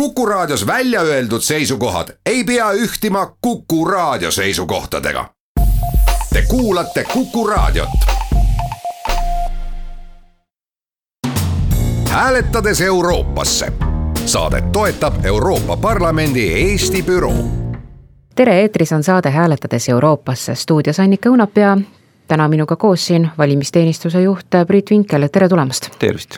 Kuku Raadios välja öeldud seisukohad ei pea ühtima Kuku Raadio seisukohtadega. Te kuulate Kuku Raadiot. hääletades Euroopasse. saadet toetab Euroopa Parlamendi Eesti büroo. tere, eetris on saade Hääletades Euroopasse, stuudios Annika Õunapea. täna minuga koos siin valimisteenistuse juht Priit Vinkel, tere tulemast. tervist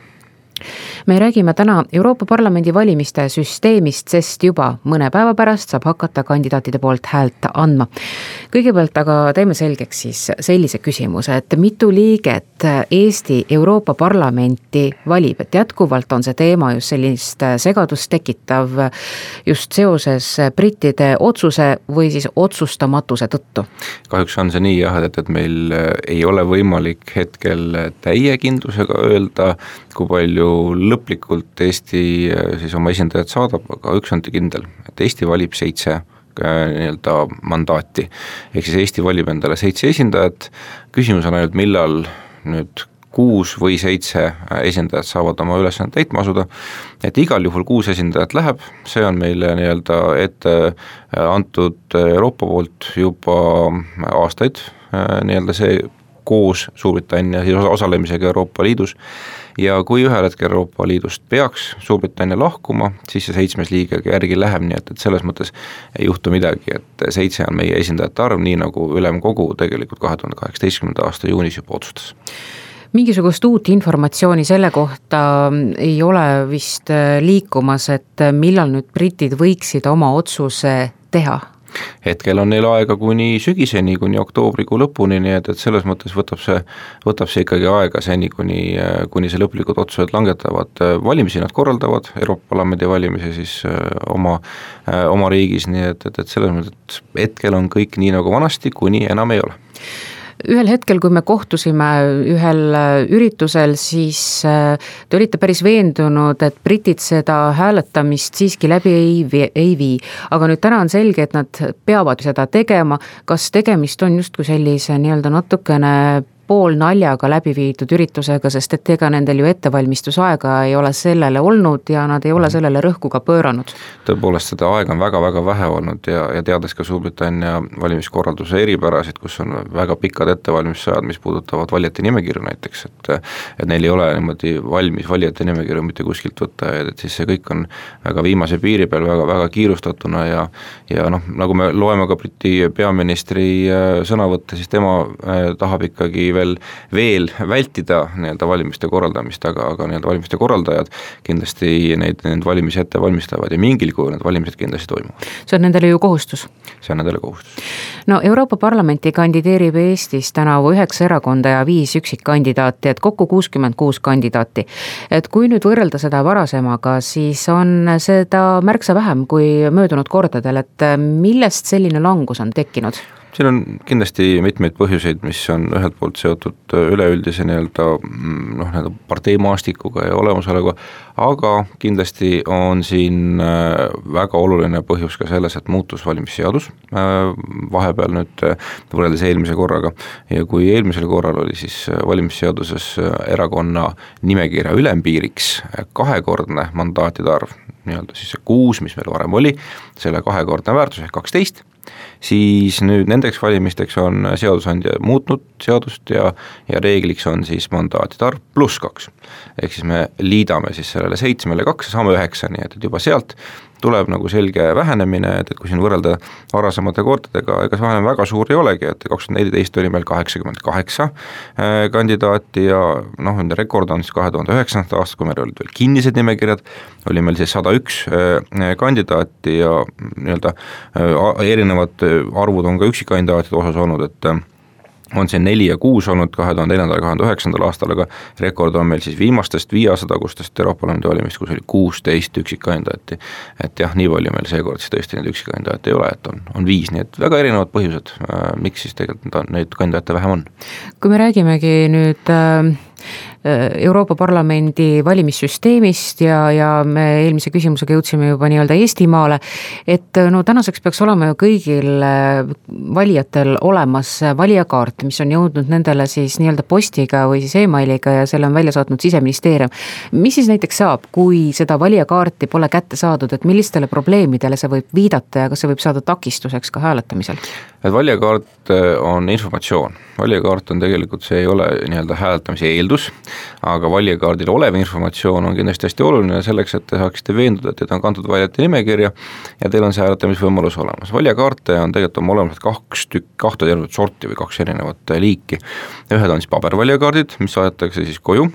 me räägime täna Euroopa Parlamendi valimiste süsteemist, sest juba mõne päeva pärast saab hakata kandidaatide poolt häält andma. Kõigepealt aga teeme selgeks siis sellise küsimuse, et mitu liiget Eesti Euroopa Parlamenti valib, et jätkuvalt on see teema just sellist segadust tekitav just seoses brittide otsuse või siis otsustamatuse tõttu. kahjuks on see nii jah, et, et meil ei ole võimalik hetkel täie kindlusega öelda, kui palju lõplikult Eesti äh, siis oma esindajad saadab, aga üks on kindel, et Eesti valib seitse äh, nii-öelda mandaati. ehk siis Eesti valib endale seitse esindajat, küsimus on ainult, millal nüüd kuus või seitse äh, esindajat saavad oma ülesannet täitma asuda, et igal juhul kuus esindajat läheb, see on meile nii-öelda ette antud Euroopa poolt juba aastaid, nii-öelda see koos Suurbritannia siis osalemisega Euroopa Liidus. Ja kui ühel hetkel Euroopa Liidust peaks Suurbritannia lahkuma, siis see seitsmes liige järgi läheb, nii et, et selles mõttes ei juhtu midagi, et seitse on meie esindajate arv, nii nagu Ülemkogu tegelikult kahe tuhande kaheksateistkümnenda aasta juunis juba otsustas. Mingisugust uut informatsiooni selle kohta ei ole vist liikumas, et millal nüüd britid võiksid oma otsuse teha hetkel on neil aega kuni sügiseni, kuni oktoobrikuu lõpuni, nii et, et selles mõttes võtab see, võtab see ikkagi aega seni, kuni, kuni see lõplikud otsused langetavad. valimisi nad korraldavad, Euroopa Parlamendi valimisi siis äh, oma, äh, oma riigis, nii et, et, et selles mõttes, et hetkel on kõik nii nagu vanasti, kuni enam ei ole ühel hetkel, kui me kohtusime ühel äh, üritusel, siis äh, te olite päris veendunud, et britid seda hääletamist siiski läbi ei, ei vii. aga nüüd täna on selge, et nad peavad seda tegema, kas tegemist on justkui sellise nii-öelda natukene poolnaljaga läbi viidud üritusega, sest et ega nendel ju ettevalmistusaega ei ole sellele olnud ja nad ei ole sellele rõhku ka pööranud. tõepoolest, seda aega on väga-väga vähe olnud ja, ja teades ka Suurbritannia valimiskorralduse eripärasid, kus on väga pikad ettevalmistusajad, mis puudutavad valijate nimekirju näiteks, et et neil ei ole niimoodi valmis valijate nimekirju mitte kuskilt võtta, et siis see kõik on väga viimase piiri peal väga, väga kiirustatuna ja ja noh, nagu me loeme ka Briti peaministri äh, sõnavõtte, siis tema äh, tahab ikkagi veel, veel vältida nii-öelda valimiste korraldamist, aga, aga nii-öelda valimiste korraldajad kindlasti neid, neid valimisi ette valmistavad ja mingil kujul need valimised kindlasti toimuvad. see on nendele ju kohustus? see on nendele kohustus. no Euroopa Parlamenti kandideerib Eestis tänavu üheksa erakonda ja viis üksikkandidaati, et kokku kuuskümmend kuus kandidaati. et kui nüüd võrrelda seda varasemaga, siis on seda märksa vähem kui möödunud kordadel, et millest selline langus on tekkinud? Siin on kindlasti mitmeid põhjuseid, mis on ühelt poolt seotud äh, üleüldise nii-öelda mm, noh, nii-öelda parteimaastikuga ja olemasolevaga, aga kindlasti on siin äh, väga oluline põhjus ka selles, et muutus valimisseadus äh, vahepeal nüüd võrreldes eelmise korraga. Ja kui eelmisel korral oli siis valimisseaduses erakonna nimekirja ülempiiriks kahekordne mandaatide arv, nii-öelda siis see kuus, mis meil varem oli, selle kahekordne väärtus ehk kaksteist siis nüüd nendeks valimisteks on seadusandja muutnud seadust ja, ja reegliks on siis mandaatide arv pluss kaks. ehk siis me liidame siis sellele seitsmele kaks ja saame üheksa, nii et, et juba sealt tuleb nagu selge vähenemine, et, et kui siin võrrelda varasemate kordadega, ega see vahe väga suur ei olegi, et kaks tuhat neliteist oli meil kaheksakümmend kaheksa äh, kandidaati ja noh, nende rekord on siis kahe tuhande üheksandast aastast, kui meil olid veel kinnised nimekirjad, oli meil siis sada üks äh, kandidaati ja nii-öelda äh, erinevad arvud on ka üksikkandidaatide osas olnud, et on siin neli ja kuus olnud kahe tuhande neljandal ja kahe tuhande üheksandal aastal, aga rekord on meil siis viimastest viie aasta tagustest Euroopa Parlamendi valimist, kus oli kuusteist üksikkandidaati. et jah, nii palju meil seekord siis tõesti neid üksikkandidaate ei ole, et on, on viis, nii et väga erinevad põhjused, äh, miks siis tegelikult neid kandidaate vähem on. kui me räägimegi nüüd äh Euroopa Parlamendi valimissüsteemist ja, ja me eelmise küsimusega jõudsime juba nii-öelda Eestimaale, et no tänaseks peaks olema ju kõigil valijatel olemas valijakaart, mis on jõudnud nendele siis nii-öelda postiga või siis emailiga ja selle on välja saatnud siseministeerium. mis siis näiteks saab, kui seda valijakaarti pole kätte saadud, et millistele probleemidele see võib viidata ja kas see võib saada takistuseks ka hääletamisel? Et valijakaart äh, on informatsioon, valijakaart on tegelikult, see ei ole nii-öelda hääletamise eeldus, aga valijakaardil olev informatsioon on kindlasti hästi oluline selleks, et te saaksite veenduda, et teid on kantud valijate nimekirja ja teil on see hääletamisvõimalus olemas. valijakaarte on tegelikult oma olemuselt kaks tükki, kahte tervet sorti või kaks erinevat liiki. ühed on siis pabervalijakaardid, mis saadetakse siis koju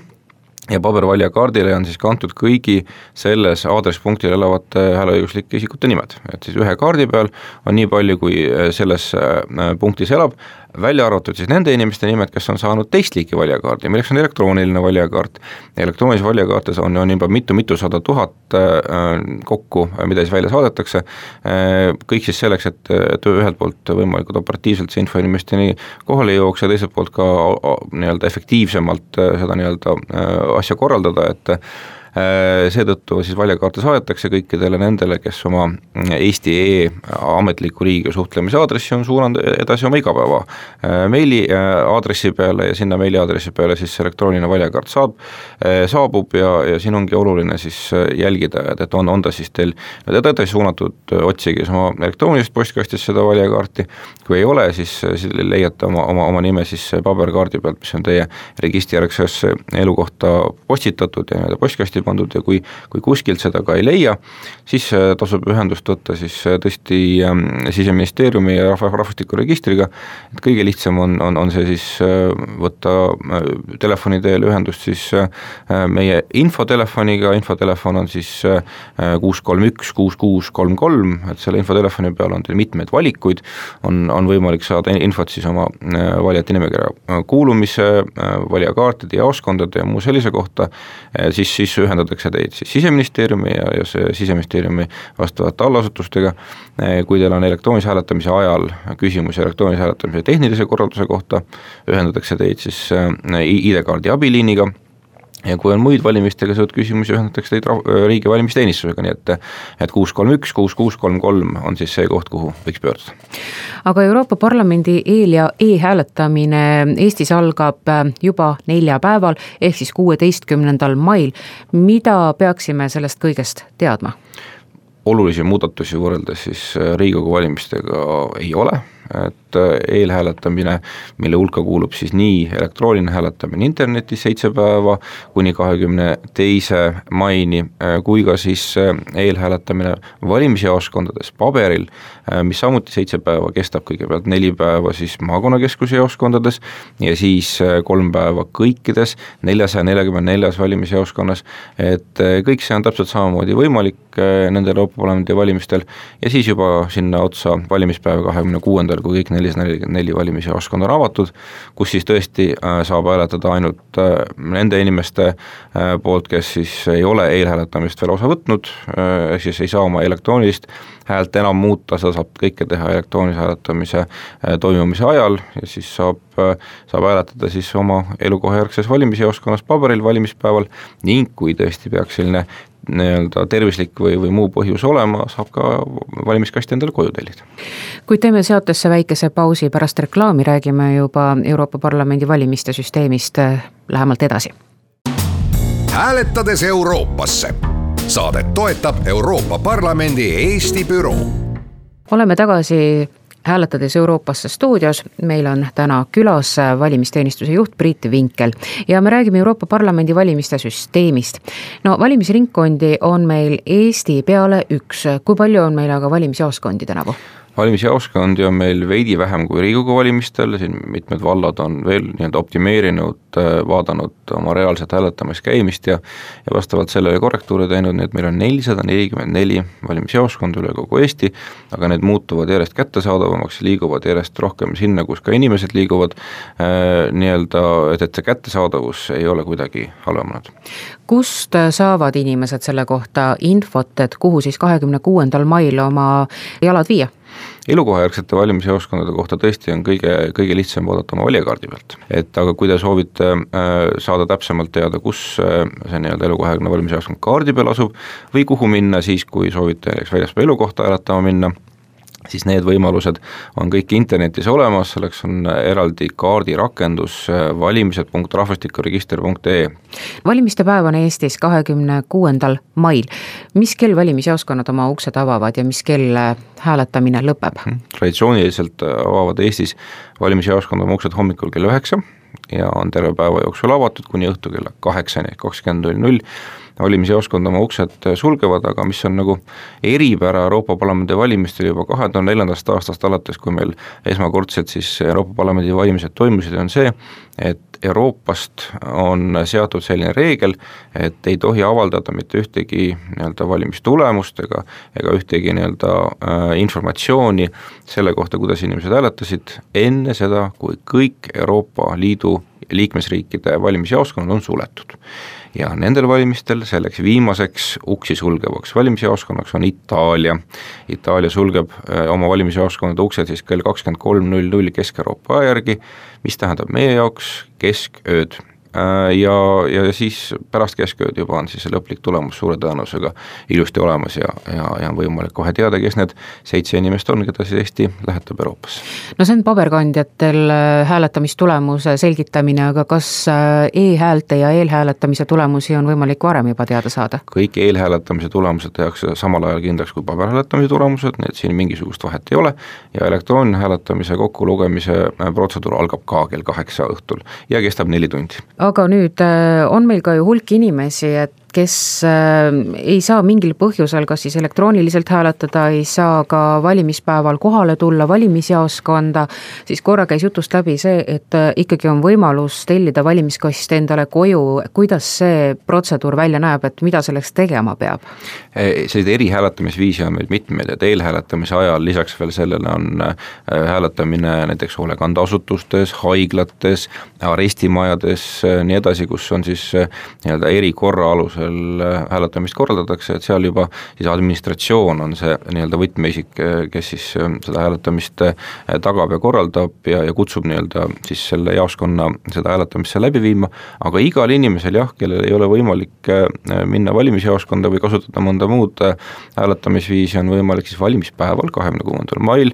ja pabervalijakaardile on siis kantud kõigi selles aadresspunktil elavate hääleõiguslike isikute nimed, et siis ühe kaardi peal on nii palju, kui selles äh, punktis elab, välja arvatud siis nende inimeste nimed, kes on saanud teist liiki valijakaardi, milleks on elektrooniline valijakaart. elektroonilises valijakaartes on, on juba mitu-mitusada tuhat äh, kokku, mida siis välja saadetakse äh,, kõik siis selleks, et, et ühelt poolt võimalikult operatiivselt see info inimesteni kohale jõuaks ja teiselt poolt ka nii-öelda efektiivsemalt äh, seda nii-öelda äh, asja korraldada, et Äh, seetõttu siis valijakaarte saadetakse kõikidele nendele, kes oma Eesti E ametliku riigiga suhtlemise aadressi on suunanud edasi oma igapäeva äh, meili äh, peale ja sinna meili aadressi peale siis elektrooniline valijakaart saab, saabub ja, ja siin ongi oluline siis jälgida, et, et on, on ta siis teil edasi suunatud, otsige siis oma elektroonilisest postkastist seda valijakaarti, kui ei ole, siis, siis leiate oma, oma, oma nime siis paberkaardi pealt, mis on teie registrijärgsesse elukohta postitatud ja nii-öelda postkasti pandud ja kui, kui kuskilt seda ka ei leia, siis äh, tasub ühendust võtta siis äh, tõesti ähm, Siseministeeriumi ja rahva, rahvastikuregistriga, et kõige lihtsam on, on, on see siis äh, võtta telefoni teel ühendust siis meie infotelefoniga, infotelefon on siis kuus kolm üks, kuus kuus kolm kolm, et selle infotelefoni peal on teil mitmeid valikuid, on, on võimalik saada infot siis oma valijate nimekirja kuulumise, valijakaartide, jaoskondade ja muu sellise kohta, siis, siis ühe ühendatakse teid siis Siseministeeriumi ja, ja see Siseministeeriumi vastavate allasutustega, kui teil on elektroonilise hääletamise ajal küsimusi elektroonilise hääletamise tehnilise korralduse kohta, ühendatakse teid siis äh, ID-kaardi abiliiniga ja kui on muid valimistega seotud küsimusi, ühendatakse teid riigi valimisteenistusega, nii et et kuus kolm üks, kuus kuus kolm kolm on siis see koht, kuhu võiks pöörduda. aga Euroopa Parlamendi eel- ja e-hääletamine Eestis algab äh, juba neljapäeval, ehk siis kuueteistkümnendal mail. mida peaksime sellest kõigest teadma? olulisi muudatusi võrreldes siis äh, Riigikogu valimistega ei ole et äh, eelhääletamine, mille hulka kuulub siis nii elektrooniline hääletamine internetis seitse päeva kuni kahekümne teise maini, äh, kui ka siis äh, eelhääletamine valimisjaoskondades paberil, mis samuti seitse päeva kestab, kõigepealt neli päeva siis maakonnakeskuse jaoskondades ja siis kolm päeva kõikides neljasaja neljakümne neljas valimisjaoskonnas, et kõik see on täpselt samamoodi võimalik nendel Euroopa Parlamendi valimistel ja siis juba sinna otsa valimispäeva kahekümne kuuendal kui kõik nelisada nelikümmend neli valimisjaoskond on avatud, kus siis tõesti äh, saab hääletada ainult äh, nende inimeste äh, poolt, kes siis ei ole eelhääletamist veel osa võtnud, ehk siis ei saa oma elektroonilist häält enam muuta, seda saab kõike teha elektroonilise hääletamise toimumise ajal ja siis saab, saab hääletada siis oma elukohajärgses valimisjaoskonnas paberil valimispäeval ning kui tõesti peaks selline nii-öelda tervislik või, või muu põhjus olema, saab ka valimiskasti endale koju tellida. kuid teeme saatesse väikese pausi, pärast reklaami räägime juba Euroopa Parlamendi valimiste süsteemist äh, lähemalt edasi. hääletades Euroopasse, saadet toetab Euroopa Parlamendi Eesti büroo. oleme tagasi hääletades Euroopasse stuudios, meil on täna külas valimisteenistuse juht Priit Vinkel ja me räägime Euroopa Parlamendi valimiste süsteemist. no valimisringkondi on meil Eesti peale üks, kui palju on meil aga valimisjaoskondi tänavu? Valimisjaoskondi on meil veidi vähem kui Riigikogu valimistel, siin mitmed vallad on veel nii-öelda optimeerinud, äh, vaadanud oma reaalset hääletamiskäimist ja ja vastavalt sellele korrektuure teinud, nii et meil on nelisada nelikümmend neli valimisjaoskonda üle kogu Eesti, aga need muutuvad järjest kättesaadavamaks, liiguvad järjest rohkem sinna, kus ka inimesed liiguvad äh,, nii-öelda, et, et see kättesaadavus ei ole kuidagi halvenenud. kust saavad inimesed selle kohta infot, et kuhu siis kahekümne kuuendal mail oma jalad viia? Elukohajärgsete valimisjaoskondade kohta tõesti on kõige, kõige lihtsam vaadata oma valijakaardi pealt. et aga kui te soovite saada täpsemalt teada, kus see nii-öelda elukohajärgne valimisjaoskond kaardi peal asub või kuhu minna siis, kui soovite näiteks väljaspool elukohta hääletama minna siis need võimalused on kõik internetis olemas, selleks on eraldi kaardirakendus valimised.rahvastikuregister.ee. valimiste päev on Eestis kahekümne kuuendal mail. mis kell valimisjaoskonnad oma uksed avavad ja mis kell hääletamine lõpeb? Mhm. traditsiooniliselt avavad Eestis valimisjaoskonnad oma uksed hommikul kell üheksa ja on terve päeva jooksul avatud kuni õhtu kella kaheksani kakskümmend null null valimisjaoskond oma uksed sulgevad, aga mis on nagu eripära Euroopa Parlamendi valimistel juba kahe tuhande neljandast aastast alates, kui meil esmakordselt siis Euroopa Parlamendi valimised toimusid, on see, et Euroopast on seatud selline reegel, et ei tohi avaldada mitte ühtegi nii-öelda valimistulemust ega, ega ühtegi nii-öelda äh, informatsiooni selle kohta, kuidas inimesed hääletasid, enne seda, kui kõik Euroopa Liidu liikmesriikide valimisjaoskonnad on suletud ja nendel valimistel selleks viimaseks uksi sulgevaks valimisjaoskonnaks on Itaalia. Itaalia sulgeb äh, oma valimisjaoskonnade uksed siis kell kakskümmend kolm null null Kesk-Euroopa aja järgi, mis tähendab meie jaoks keskööd ja, ja siis pärast keskööd juba on siis see lõplik tulemus suure tõenäosusega ilusti olemas ja, ja, ja on võimalik kohe teada, kes need seitse inimest on, keda siis Eesti lähetab Euroopasse. no see on paberkandjatel äh, hääletamistulemuse selgitamine, aga kas äh, e-häälte ja eelhääletamise tulemusi on võimalik varem juba teada saada? kõik eelhääletamise tulemused tehakse samal ajal kindlaks kui paberhääletamise tulemused, nii et siin mingisugust vahet ei ole ja elektrooniline hääletamise kokkulugemise protseduur algab ka kell kaheksa õhtul ja kestab neli tundi aga nüüd äh, on meil ka ju hulk inimesi, et kes äh, ei saa mingil põhjusel kas siis elektrooniliselt hääletada, ei saa ka valimispäeval kohale tulla valimisjaoskonda, siis korra käis jutust läbi see, et äh, ikkagi on võimalus tellida valimiskast endale koju, kuidas see protseduur välja näeb, et mida selleks tegema peab? E, selliseid erihääletamisviise on meil mitmeid, et eelhääletamise ajal lisaks veel sellele on äh, hääletamine näiteks hoolekandeasutustes, haiglates, arestimajades, nii edasi, kus on siis nii-öelda erikorra alusel hääletusel äh, hääletamist korraldatakse, et seal juba siis administratsioon on see nii-öelda võtmeisik, äh, kes siis äh, seda hääletamist tagab ja korraldab ja, ja kutsub nii-öelda siis selle jaoskonna seda hääletamist seal läbi viima, aga igal inimesel jah, kellel ei ole võimalik minna valimisjaoskonda või kasutada mõnda muud hääletamisviisi, on võimalik siis valimispäeval, kahekümne kuuendal mail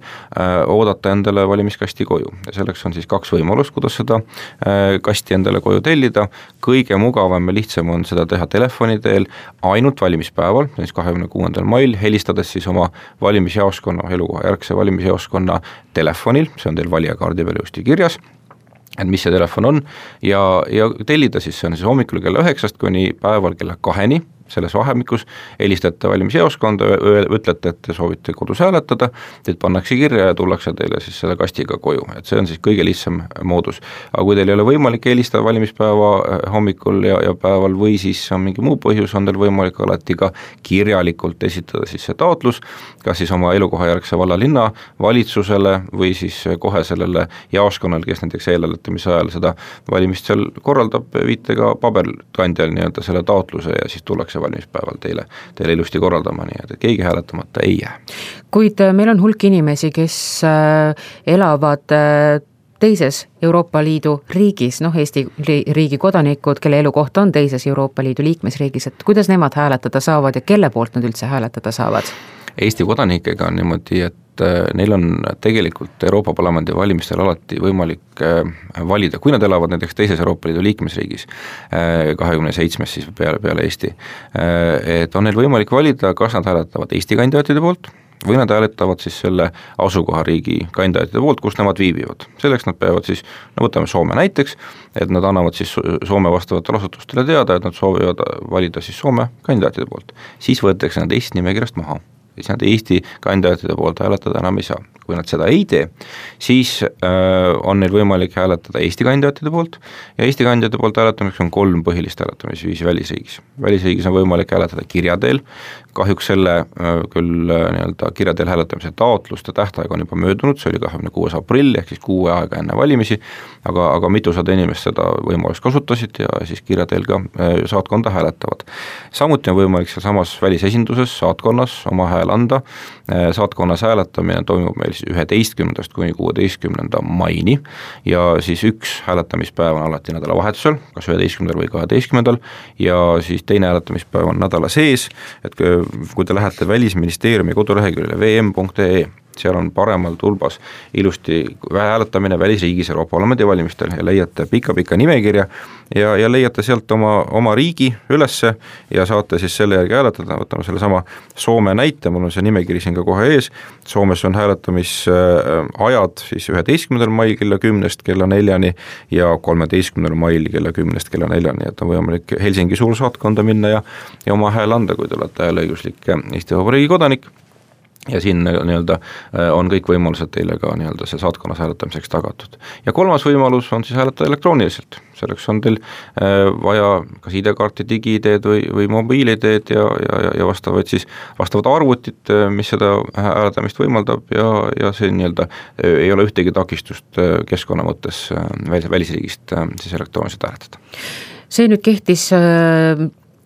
oodata endale valimiskasti koju. Ja selleks on siis kaks võimalust, kuidas seda kasti endale koju tellida, kõige mugavam ja lihtsam on seda teha telefoni telefoni teel ainult valimispäeval, siis kahekümne kuuendal mail, helistades siis oma valimisjaoskonna, elukohajärgse valimisjaoskonna telefonil, see on teil valijakaardi peal ilusti kirjas, et mis see telefon on ja, ja tellida siis, see on siis hommikul kella üheksast kuni päeval kella kaheni selles vahemikus, helistate valimisjaoskonda, ütlete, et te soovite kodus hääletada, teid pannakse kirja ja tullakse teile siis selle kastiga koju, et see on siis kõige lihtsam moodus. aga kui teil ei ole võimalik helistada valimispäeva äh, hommikul ja, ja päeval või siis on mingi muu põhjus, on teil võimalik alati ka kirjalikult esitada siis see taotlus, kas siis oma elukohajärgse valla-linna valitsusele või siis kohe sellele jaoskonnale, kes näiteks eelhääletamise ajal seda valimist seal korraldab, viite ka paberkandjal nii-öelda selle taotluse ja siis tullakse hakatakse valimispäeval teile, teile ilusti korraldama, nii et, et keegi hääletamata ei jää. kuid äh, meil on hulk inimesi, kes äh, elavad äh, teises Euroopa Liidu riigis, noh, Eesti riigi kodanikud, kelle elukoht on teises Euroopa Liidu liikmesriigis, et kuidas nemad hääletada saavad ja kelle poolt nad üldse hääletada saavad? Eesti kodanikega on niimoodi, et äh, neil on tegelikult Euroopa Parlamendi valimistel alati võimalik äh, valida, kui nad elavad näiteks teises Euroopa Liidu liikmesriigis, äh, kahekümne seitsmes siis peale, peale Eesti, et on neil võimalik valida, kas nad hääletavad Eesti kandidaatide poolt või nad hääletavad siis selle asukohariigi kandidaatide poolt, kus nemad viibivad. selleks nad peavad siis, no võtame Soome näiteks, et nad annavad siis Soome vastavatele asutustele teada, et nad soovivad valida siis Soome kandidaatide poolt. siis võetakse nad Eesti nimekirjast maha siis nad Eesti kandidaatide poolt hääletada enam ei saa. kui nad seda ei tee, siis on neil võimalik hääletada Eesti kandidaatide poolt ja Eesti kandidaatide poolt hääletamiseks on kolm põhilist hääletamisviisi välisriigis. välisriigis on võimalik hääletada kirja teel, kahjuks selle küll nii-öelda kirja teel hääletamise taotluste tähtaeg on juba möödunud, see oli kahekümne kuues aprill, ehk siis kuu aega enne valimisi, aga, aga mitusada inimest seda võimalust kasutasid ja siis kirja teel ka saatkonda hääletavad. samuti on võimalik sealsamas välisesinduses, saatkonnas oma hääl anda, saatkonnas hääletamine toimub meil siis üheteistkümnendast kuni kuueteistkümnenda maini ja siis üks hääletamispäev on alati nädalavahetusel, kas üheteistkümnendal või kaheteistkümnendal, ja siis teine hääletamispäev on nädala sees, et kui te lähete Välisministeeriumi koduleheküljele vm.ee, seal on paremal tulbas ilusti hääletamine välisriigis Euroopa Parlamendi valimistel ja leiate pika-pika nimekirja ja, ja leiate sealt oma, oma riigi ülesse ja saate siis selle järgi hääletada, võtame sellesama Soome näite, mul on see nimekiri siin ka kohe ees, Soomes on hääletamisajad siis üheteistkümnendal mail kella kümnest kella neljani ja kolmeteistkümnendal mail kella kümnest kella neljani, et on võimalik Helsingi suursaatkonda minna ja ja oma hääle anda, kui te olete hääleõiguslik Eesti Vabariigi kodanik ja siin nii-öelda äh, on kõik võimalused teile ka nii-öelda seal saatkonnas hääletamiseks tagatud. ja kolmas võimalus on siis hääletada elektrooniliselt, selleks on teil äh, vaja kas ID-kaarti, digi-ID-d või, või mobiil-ID-d ja, ja, ja, vastavaid siis, vastavat arvutit, äh, mis seda hääletamist võimaldab ja, ja see nii-öelda ei ole ühtegi takistust keskkonna mõttes välis, välisriigist siis elektrooniliselt hääletada see nüüd kehtis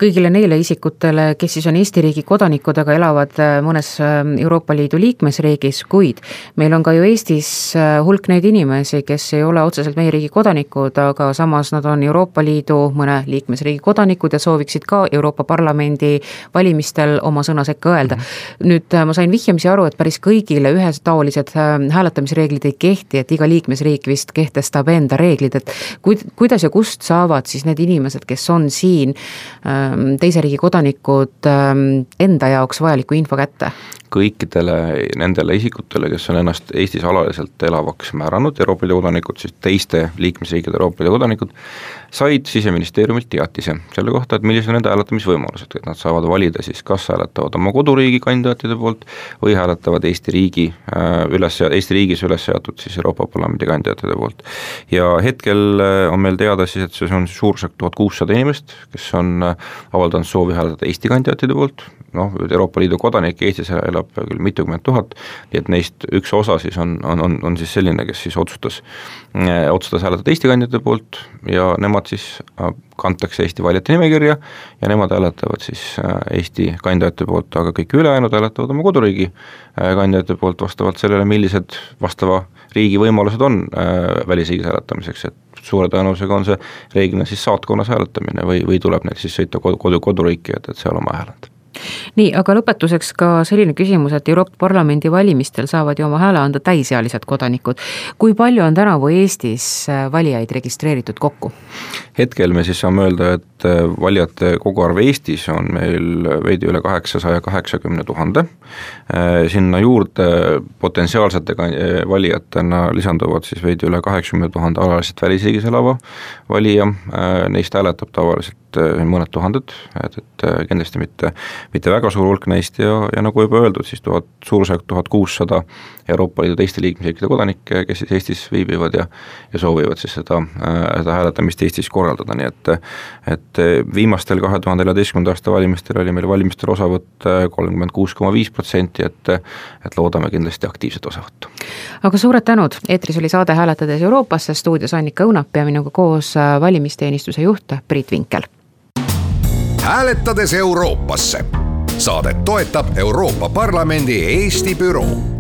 kõigile neile isikutele, kes siis on Eesti riigi kodanikud, aga elavad äh, mõnes äh, Euroopa Liidu liikmesriigis, kuid meil on ka ju Eestis äh, hulk neid inimesi, kes ei ole otseselt meie riigi kodanikud, aga samas nad on Euroopa Liidu mõne liikmesriigi kodanikud ja sooviksid ka Euroopa Parlamendi valimistel oma sõna sekka öelda. Mhm. nüüd ma sain vihjamisi aru, et päris kõigile ühetaolised hääletamisreeglid ei kehti, et iga liikmesriik vist kehtestab enda reeglid, et kuid-, kuidas ja kust saavad siis need inimesed, kes on siin äh, teise riigi kodanikud ähm, enda jaoks vajaliku info kätte? Kõikidele nendele isikutele, kes on ennast Eestis alaliselt elavaks määranud, Euroopa Liidu kodanikud, siis teiste liikmesriikide Euroopa Liidu kodanikud, said Siseministeeriumilt teatise selle kohta, et millised on nende hääletamisvõimalused, et nad saavad valida siis, kas hääletavad oma koduriigi kandidaatide poolt või hääletavad Eesti riigi äh, üles, Eesti riigis üles seatud siis Euroopa Parlamendi kandidaatide poolt. ja hetkel äh, on meil teada siis, et see on suurusjärk tuhat kuussada inimest, kes on äh, avaldanud soovi hääletada Eesti kandidaatide poolt, noh, Euroopa Liidu kodanikke Eestis elab küll mitukümmend tuhat, nii et neist üks osa siis on, on, on, on siis selline, kes siis otsustas, eh, otsustas hääletada Eesti kandidaatide poolt ja nemad siis äh, kantakse Eesti valijate nimekirja ja nemad hääletavad siis äh, Eesti kandidaatide poolt, aga kõik ülejäänud hääletavad oma koduriigi äh, kandidaatide poolt vastavalt sellele, millised vastava riigi võimalused on välisriigis hääletamiseks, et suure tõenäosusega on see reeglina siis saatkonnas hääletamine või, või tuleb neil siis sõita kodu, kodu, koduriiki, et, et seal oma hääl anda nii, aga lõpetuseks ka selline küsimus, et Euroopa Parlamendi valimistel saavad ju oma hääle anda täisealised kodanikud. kui palju on tänavu Eestis äh, valijaid registreeritud kokku? hetkel me siis saame öelda, et äh, valijate koguarv Eestis on meil veidi üle kaheksasaja kaheksakümne tuhande, äh, sinna juurde potentsiaalsete valijatena lisanduvad siis veidi üle kaheksakümne tuhande alaliselt välisriigis elava valija, neist hääletab tavaliselt mõned tuhanded, et, et kindlasti mitte mitte väga suur hulk neist ja, ja nagu juba öeldud, siis tuhat, suurusjärk tuhat kuussada Euroopa Liidu teiste liikmesriikide kodanikke, kes siis Eestis viibivad ja ja soovivad siis seda, äh, seda hääletamist Eestis korraldada, nii et et viimastel kahe tuhande neljateistkümnenda aasta valimistel oli meil valimistel osavõtt kolmkümmend kuus koma viis protsenti, et et loodame kindlasti aktiivset osavõttu. aga suured tänud, eetris oli saade Hääletades Euroopasse, stuudios Annika Õunap ja minuga koos valimisteenistuse juht Priit Vinkel hääletades Euroopasse. saadet toetab Euroopa Parlamendi Eesti büroo